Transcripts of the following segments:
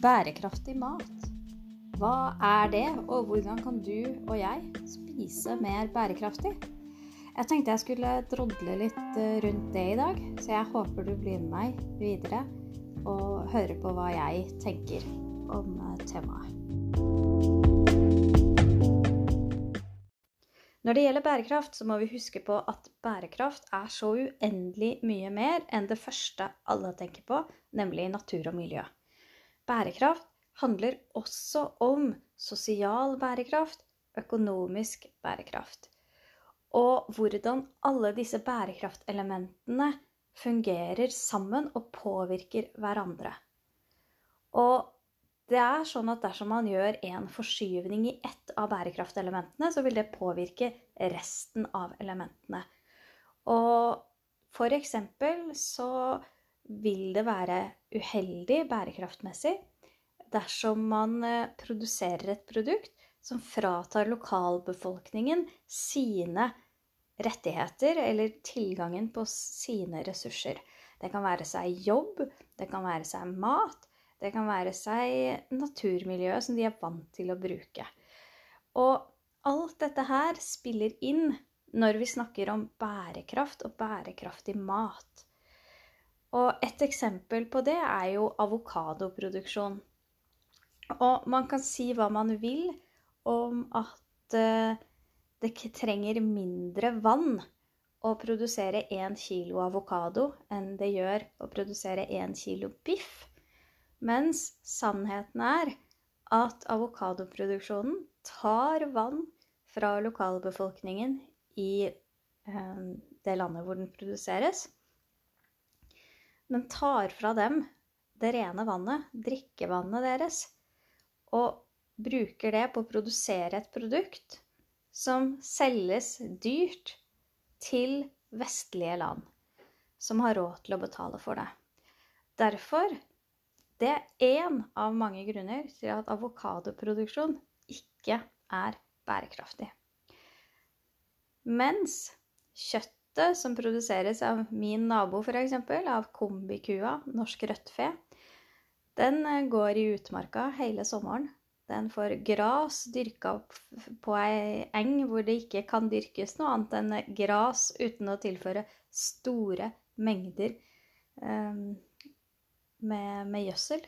Bærekraftig mat. Hva er det, og hvordan kan du og jeg spise mer bærekraftig? Jeg tenkte jeg skulle drodle litt eh, rundt det i dag, så jeg håper du blir med meg videre og hører på hva jeg tenker om eh, temaet. Når det gjelder bærekraft, så må vi huske på at bærekraft er så uendelig mye mer enn det første alle tenker på, nemlig natur og miljø. Bærekraft handler også om sosial bærekraft, økonomisk bærekraft. Og hvordan alle disse bærekraftelementene fungerer sammen og påvirker hverandre. Og det er sånn at dersom man gjør en forskyvning i ett av bærekraftelementene, så vil det påvirke resten av elementene. Og for eksempel så vil det være uheldig bærekraftmessig dersom man eh, produserer et produkt som fratar lokalbefolkningen sine rettigheter eller tilgangen på sine ressurser. Det kan være seg jobb, det kan være seg mat, det kan være seg naturmiljøet som de er vant til å bruke. Og alt dette her spiller inn når vi snakker om bærekraft og bærekraftig mat. Og et eksempel på det er jo avokadoproduksjon. Og man kan si hva man vil om at uh, det trenger mindre vann å produsere 1 kilo avokado enn det gjør å produsere 1 kilo biff. Mens sannheten er at avokadoproduksjonen tar vann fra lokalbefolkningen i uh, det landet hvor den produseres den tar fra dem det rene vannet, drikkevannet deres, og bruker det på å produsere et produkt som selges dyrt til vestlige land, som har råd til å betale for det. Derfor det er én av mange grunner til at avokadoproduksjon ikke er bærekraftig. Mens kjøtt kjøttet som produseres av min nabo, f.eks., av kombikua, norsk rødtfe, den eh, går i utmarka hele sommeren. Den får gras dyrka på ei eng hvor det ikke kan dyrkes noe annet enn gras uten å tilføre store mengder um, med, med, gjødsel.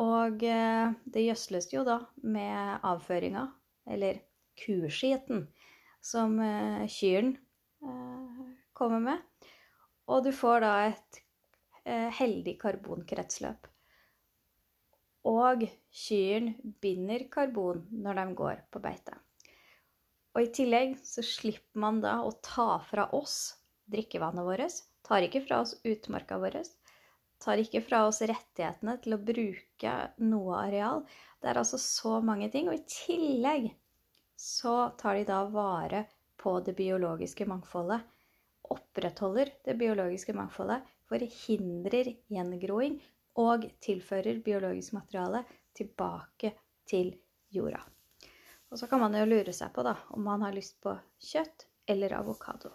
Og det gjødsles jo da med avføringa, eller kuskiten, som kyrne Eh, kommer med. Og du får da et eh, heldig karbonkretsløp. Og kyrne binder karbon når de går på beite. Og i tillegg så slipper man da å ta fra oss drikkevannet vårt. Tar ikke fra oss utmarka vår. Tar ikke fra oss rettighetene til å bruke noe areal. Det er altså så mange ting. Og i tillegg så tar de da vare på det biologiske mangfoldet. Opprettholder det biologiske mangfoldet, forhindrer gjengroing og tilfører biologisk materiale tilbake til jorda. Og så kan man jo lure seg på da, om man har lyst på kjøtt eller avokado.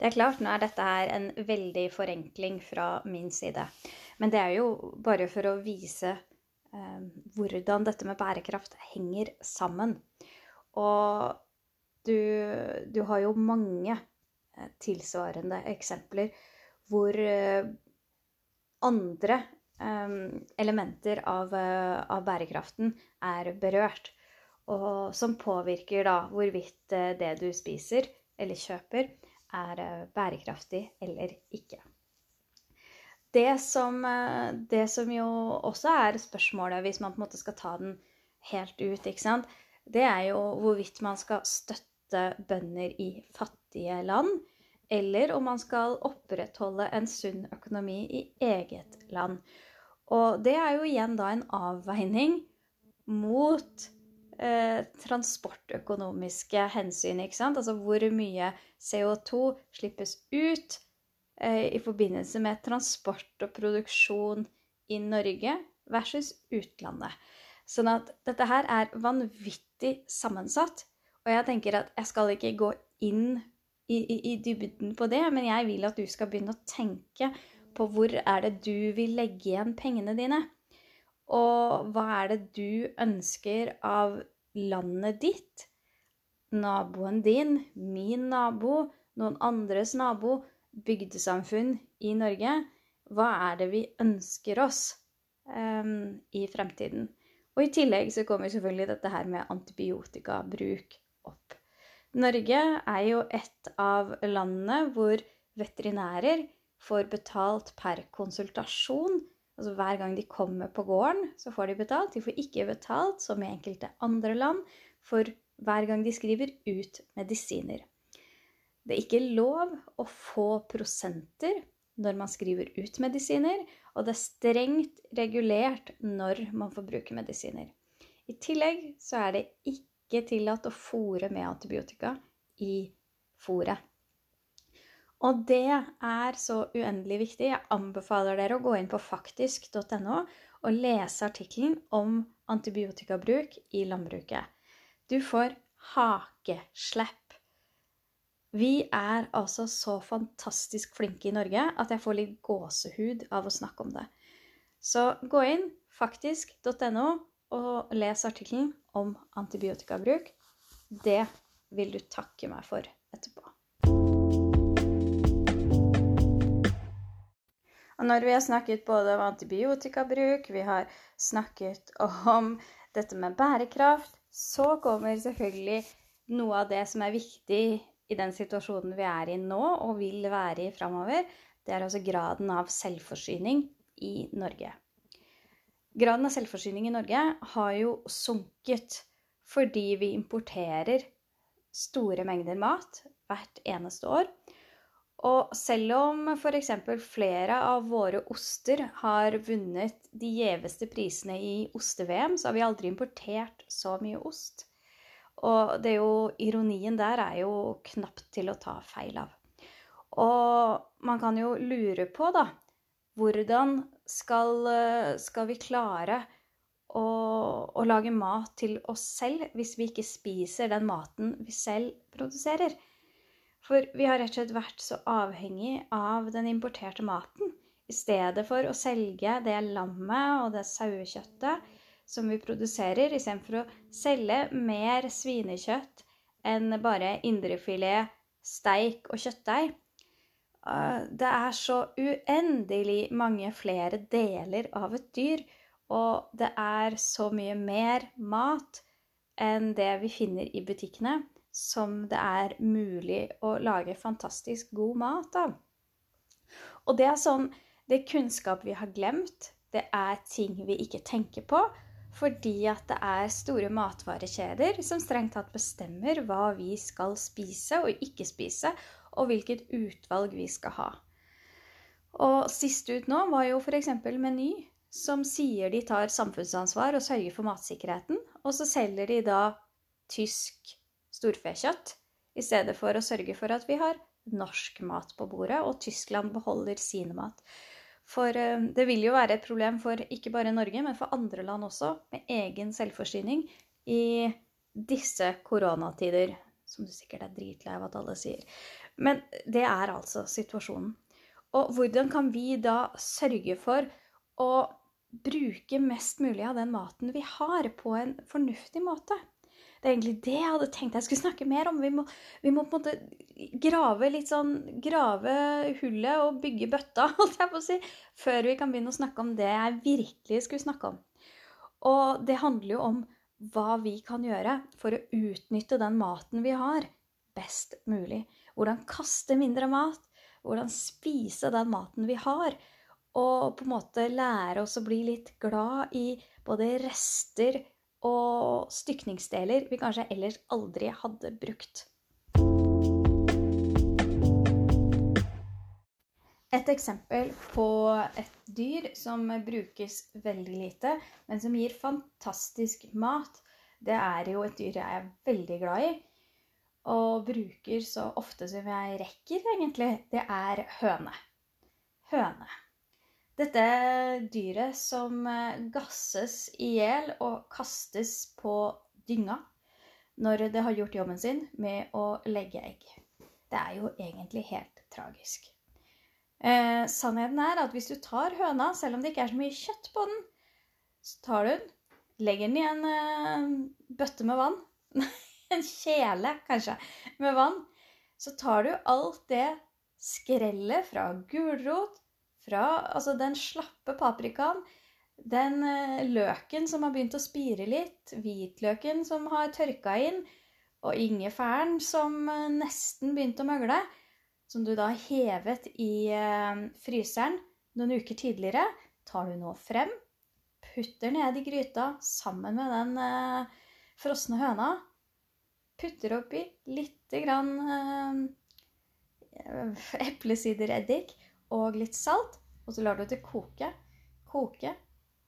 Det er klart, nå er dette her en veldig forenkling fra min side. Men det er jo bare for å vise hvordan dette med bærekraft henger sammen. Og du, du har jo mange eh, tilsvarende eksempler hvor eh, andre elementer av, av, bærekraften er berørt. Og som påvirker da hvorvidt det du spiser eller kjøper, er bærekraftig eller ikke. Det som, eh, det som, jo også er spørsmålet, hvis man på en måte skal ta den helt ut, ikke sant, det er jo hvorvidt man skal støtte bønder i fattige land, eller om man skal opprettholde en sunn økonomi i eget land. Og det er jo igjen da en avveining mot eh, transportøkonomiske hensyn, ikke sant. Altså hvor mye CO2 slippes ut i forbindelse med transport og produksjon i Norge versus utlandet. Sånn at dette her er vanvittig sammensatt. Og jeg tenker at jeg skal ikke gå inn i, i, i, dybden på det, men jeg vil at du skal begynne å tenke på hvor er det du vil legge igjen pengene dine. Og hva er det du ønsker av landet ditt, naboen din, min nabo, noen andres nabo, bygdesamfunn i Norge? Hva er det vi ønsker oss um, i fremtiden? Og i tillegg så kommer selvfølgelig dette her med antibiotikabruk opp. Norge er jo et av landene hvor veterinærer får betalt per konsultasjon Altså hver gang de kommer på gården, så får de betalt. De får ikke betalt, som i enkelte andre land, for hver gang de skriver ut medisiner. Det er ikke lov å få prosenter når man skriver ut medisiner, og det er strengt regulert når man får bruke medisiner. I tillegg så er det ikke tillatt å fòre med antibiotika i fòret. Og det er så uendelig viktig. Jeg anbefaler dere å gå inn på faktisk.no og lese artikkelen om antibiotikabruk i landbruket. Du får hakeslepp. Vi er altså så fantastisk flinke i Norge at jeg får litt gåsehud av å snakke om det. Så gå inn faktisk.no og les artikkelen om antibiotikabruk. Det vil du takke meg for etterpå. Og når vi har snakket både om antibiotikabruk, vi har snakket om dette med bærekraft, så kommer selvfølgelig noe av det som er viktig i den situasjonen vi er i nå og vil være i framover. Det er altså graden av selvforsyning i Norge. Graden av selvforsyning i Norge har jo sunket fordi vi importerer store mengder mat hvert eneste år. Og selv om f.eks. flere av våre oster har vunnet de gjeveste prisene i oste-VM, så har vi aldri importert så mye ost. Og det er jo, ironien der er jo knapt til å ta feil av. Og man kan jo lure på, da, hvordan skal, skal vi klare å, å lage mat til oss selv hvis vi ikke spiser den maten vi selv produserer? For vi har rett og slett vært så avhengig av den importerte maten. I stedet for å selge det lammet og det sauekjøttet som vi produserer, istedenfor å selge mer svinekjøtt enn bare indrefilet, steik og kjøttdeig. Eh, det er så uendelig mange flere deler av et dyr, og det er så mye mer mat enn det vi finner i butikkene som det er mulig å lage fantastisk god mat av. Og det er sånn Det er kunnskap vi har glemt. Det er ting vi ikke tenker på. Fordi at det er store matvarekjeder som strengt tatt bestemmer hva vi skal spise og ikke spise, og hvilket utvalg vi skal ha. Og sist ut nå var jo f.eks. Meny, som sier de tar samfunnsansvar og sørger for matsikkerheten, og så selger de da tysk storfekjøtt, i stedet for å sørge for at vi har norsk mat på bordet, og Tyskland beholder sin mat. For eh, det vil jo være et problem for ikke bare Norge, men for andre land også, med egen selvforsyning i disse koronatider. Som du sikkert er dritlei av at alle sier. Men det er altså situasjonen. Og hvordan kan vi da sørge for å bruke mest mulig av den maten vi har, på en fornuftig måte? Det er egentlig det jeg hadde tenkt jeg skulle snakke mer om. Vi må, vi må på en måte grave litt sånn Grave hullet og bygge bøtta, holdt jeg på å si, før vi kan begynne å snakke om det jeg virkelig skulle snakke om. Og det handler jo om hva vi kan gjøre for å utnytte den maten vi har, best mulig. Hvordan kaste mindre mat. Hvordan spise den maten vi har. Og på en måte lære oss å bli litt glad i både rester og stykningsdeler vi kanskje ellers aldri hadde brukt. Et eksempel på et dyr som brukes veldig lite, men som gir fantastisk mat, det er jo et dyr jeg er veldig glad i. Og bruker så ofte som jeg rekker, egentlig. Det er høne. Høne. Dette dyret som eh, gasses i hjel og kastes på dynga når det har gjort jobben sin med å legge egg. Det er jo egentlig helt tragisk. Eh, sannheten er at hvis du tar høna, selv om det ikke er så mye kjøtt på den, så tar du den, legger den i en eh, bøtte med vann En kjele, kanskje, med vann. Så tar du alt det skrellet fra gulrot, fra. Altså den slappe paprikaen, den eh, løken som har begynt å spire litt, hvitløken som har tørka inn, og ingefæren som eh, nesten begynte å møgle, som du da har hevet i eh, fryseren noen uker tidligere, tar du nå frem, putter ned i gryta sammen med den frosne høna, putter oppi litt grann eplesidereddik og litt salt, og så lar du det koke, koke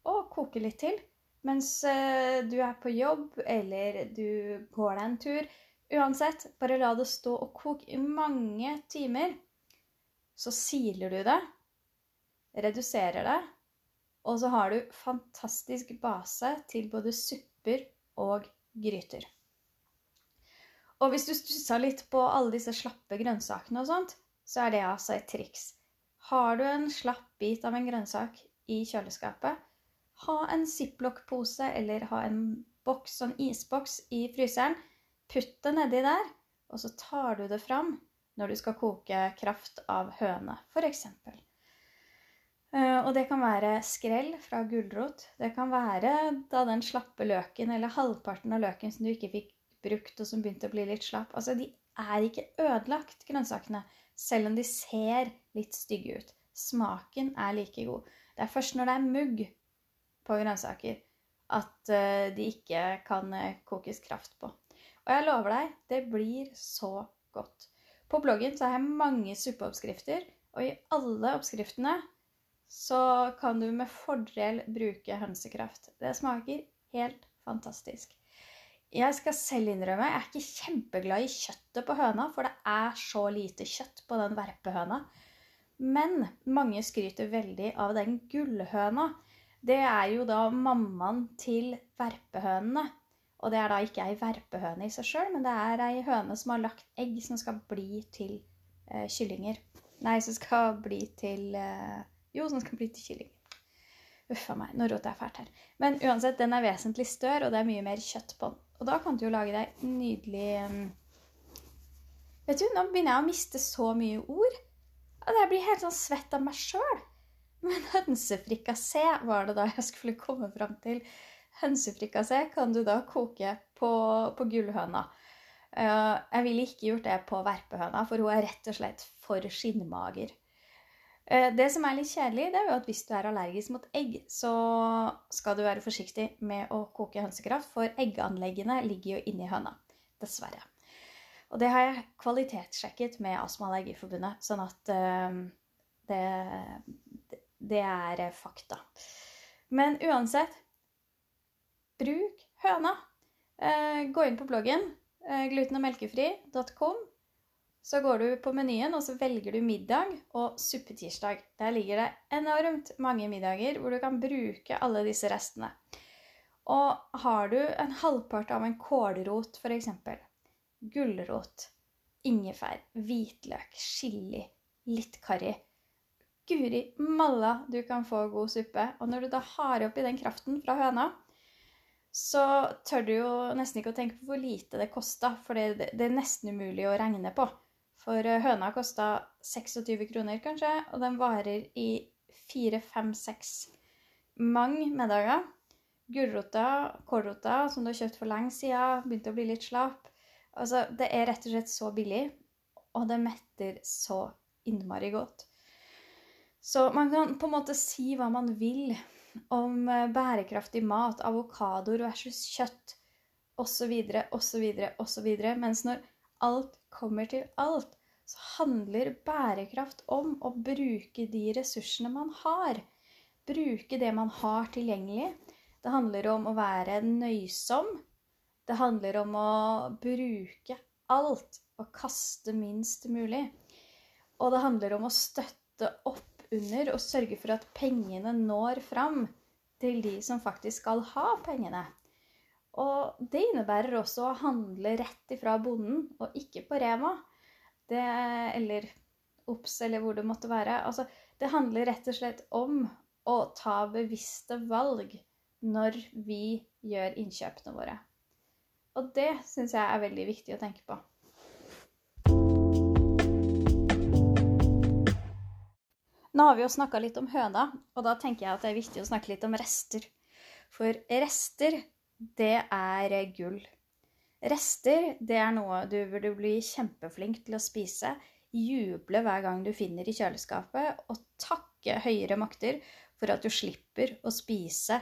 og koke litt til. Mens eh, du er på jobb eller du går deg en tur. Uansett, bare la det stå og koke i mange timer. Så siler du det, reduserer det, og så har du fantastisk base til både supper og gryter. Og hvis du stussa litt på alle disse slappe grønnsakene og sånt, så er det altså et triks. Har du en slapp bit av en grønnsak i kjøleskapet, ha en ziplock-pose eller ha en boks, sånn isboks i fryseren. Putt det nedi der, og så tar du det fram når du skal koke kraft av høne, f.eks. Eh, og det kan være skrell fra gulrot. Det kan være da den slappe løken eller halvparten av løken som du ikke fikk brukt, og som begynte å bli litt slapp. Altså, de er ikke ødelagt, grønnsakene, selv om de ser litt stygge ut. Smaken er like god. Det er først når det er mugg på grønnsaker at uh, de ikke kan uh, kokes kraft på. Og jeg lover deg, det blir så godt. På bloggen så har jeg mange suppeoppskrifter, og i alle oppskriftene så kan du med fordel bruke hønsekraft. Det smaker helt fantastisk. Jeg skal selv innrømme jeg er ikke kjempeglad i kjøttet på høna, for det er så lite kjøtt på den verpehøna. Men mange skryter veldig av den gullhøna. Det er jo da mammaen til verpehønene. Og det er da ikke ei verpehøne i seg sjøl, men det er ei høne som har lagt egg som skal bli til eh, kyllinger. Nei, som skal bli til eh, Jo, som skal bli til kyllinger. Uff a meg, nå roter jeg fælt her. Men uansett, den er vesentlig større, og det er mye mer kjøtt på den. Og da kan du jo lage deg nydelig Vet du, nå begynner jeg å miste så mye ord at jeg blir helt sånn svett av meg sjøl. Men hønsefrikassé var det da jeg skulle komme fram til. Hønsefrikassé kan du da koke på, på gullhøna. Uh, jeg ville ikke gjort det på verpehøna, for hun er rett og slett for skinnmager. Eh, det som er litt kjedelig, det er jo at hvis du er allergisk mot egg, så skal du være forsiktig med å koke hønsekraft, for egganleggene ligger jo inni høna. Dessverre. Og det har jeg kvalitetssjekket med Astma- og Allergiforbundet, sånn at uh, det, det er fakta. Men uansett bruk høna. Gå inn på bloggen glutenommelkefri.com så går du på menyen, og så velger du middag og suppetirsdag. Der ligger det enormt mange middager hvor du kan bruke alle disse restene. Og har du en halvpart av en kålrot, f.eks., gulrot, ingefær, hvitløk, chili, litt karri Guri malla, du kan få god suppe. Og når du da har oppi den kraften fra høna, så tør du jo nesten ikke å tenke på hvor lite det kosta, for det, det er nesten umulig å regne på. For eh, høna kosta 26 kroner, kanskje, og den varer i fire, fem, seks mange middager. Gulrota, kålrota, som du har kjøpt for lenge siden, begynte å bli litt slapp. Altså, det er rett og slett så billig, og det metter så innmari godt. Så man kan på en måte si hva man vil om eh, bærekraftig mat, avokadoer versus kjøtt osv., osv., osv. Mens når alt kommer til alt, så handler bærekraft om å bruke de ressursene man har. Bruke det man har tilgjengelig. Det handler om å være nøysom. Det handler om å bruke alt og kaste minst mulig. Og det handler om å støtte opp under og sørge for at pengene når fram til de som faktisk skal ha pengene. Og det innebærer også å handle rett ifra bonden, og ikke på Rema. Det, eller OBS eller hvor det måtte være. Altså, det handler rett og slett om å ta bevisste valg når vi gjør innkjøpene våre. Og det syns jeg er veldig viktig å tenke på. Nå har vi jo snakka litt om høna, og da tenker jeg at det er viktig å snakke litt om rester. For rester, det er gull. Rester, det er noe du burde bli kjempeflink til å spise, juble hver gang du finner i kjøleskapet, og takke høyere makter for at du slipper å spise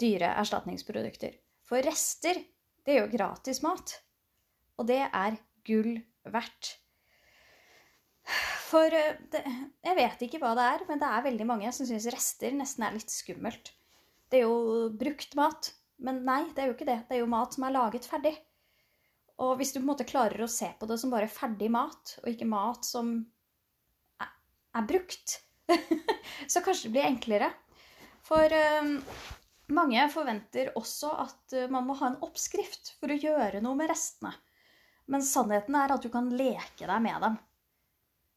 dyre erstatningsprodukter. For rester, det er jo gratis mat. Og det er gull verdt. For eh, det, jeg vet ikke hva det er, men det er veldig mange som syns rester nesten er litt skummelt. Det er jo brukt mat. Men nei, det er jo ikke det. Det er jo mat som er laget ferdig. Og hvis du på en måte klarer å se på det som bare ferdig mat, og ikke mat som er, er brukt, så kanskje det blir enklere. For um, mange forventer også at uh, man må ha en oppskrift for å gjøre noe med restene. Men sannheten er at du kan leke deg med dem.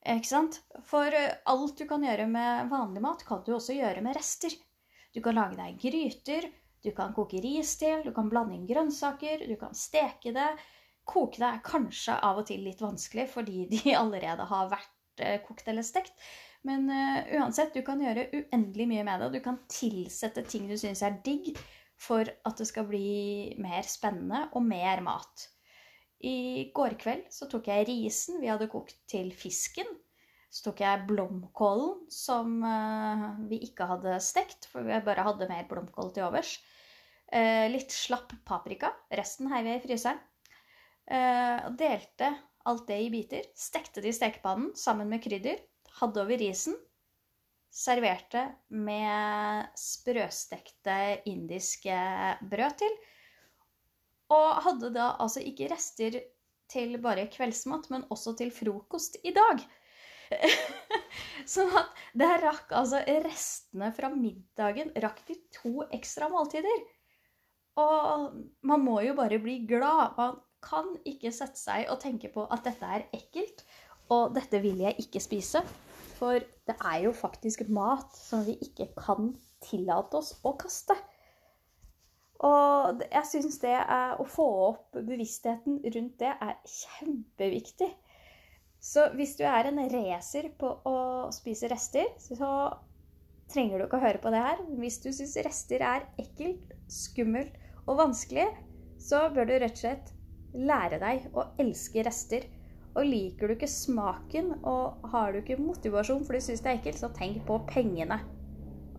Ikke sant? For eh, alt du kan gjøre med vanlig mat, kan du også gjøre med rester. Du kan lage deg gryter, du kan koke ris til, du kan blande inn grønnsaker, du kan steke det. Koke det er kanskje av og til litt vanskelig fordi de allerede har vært eh, kokt eller stekt. Men uh, uansett, du kan gjøre uendelig mye med det. Du kan tilsette ting du syns er digg, for at det skal bli mer spennende og mer mat. I går kveld så tok jeg risen vi hadde kokt til fisken. Så tok jeg blomkålen som uh, vi ikke hadde stekt, for vi bare hadde mer blomkål til overs. Uh, litt slapp paprika. Resten heiv jeg i fryseren. Uh, delte alt det i biter. Stekte det i stekepannen sammen med krydder. Hadde over risen. Serverte med sprøstekte indiske brød til. Og hadde da altså ikke rester til bare kveldsmat, men også til frokost i dag. sånn at det rakk altså restene fra middagen rakk de to ekstra måltider. Og man må jo bare bli glad. Man kan ikke sette seg og tenke på at dette er ekkelt, og dette vil jeg ikke spise. For det er jo faktisk mat som vi ikke kan tillate oss å kaste. Og jeg syns det er, å få opp bevisstheten rundt det er kjempeviktig. Så hvis du er en racer på å spise rester, så trenger du ikke å høre på det her. Hvis du syns rester er ekkelt, skummelt og vanskelig, så bør du rett og slett lære deg å elske rester. Og liker du ikke smaken og har du ikke motivasjon for du syns det er ekkelt, så tenk på pengene.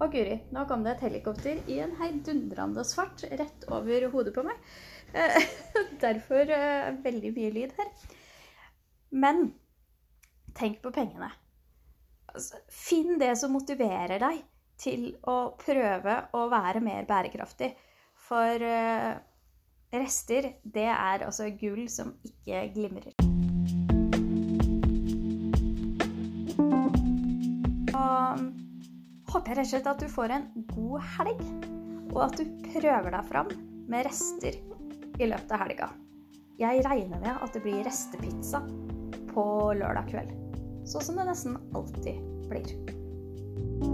Å, guri, nå kom det et helikopter i en heidundrende fart rett over hodet på meg. Eh, derfor eh, veldig mye lyd her. Men tenk på pengene. Altså, finn det som motiverer deg til å prøve å være mer bærekraftig. For eh, rester, det er altså gull som ikke glimrer. Og håper jeg rett og slett at du får en god helg, og at du prøver deg fram med rester i løpet av helga. Jeg regner med at det blir restepizza på lørdag kveld. Sånn som det nesten alltid blir.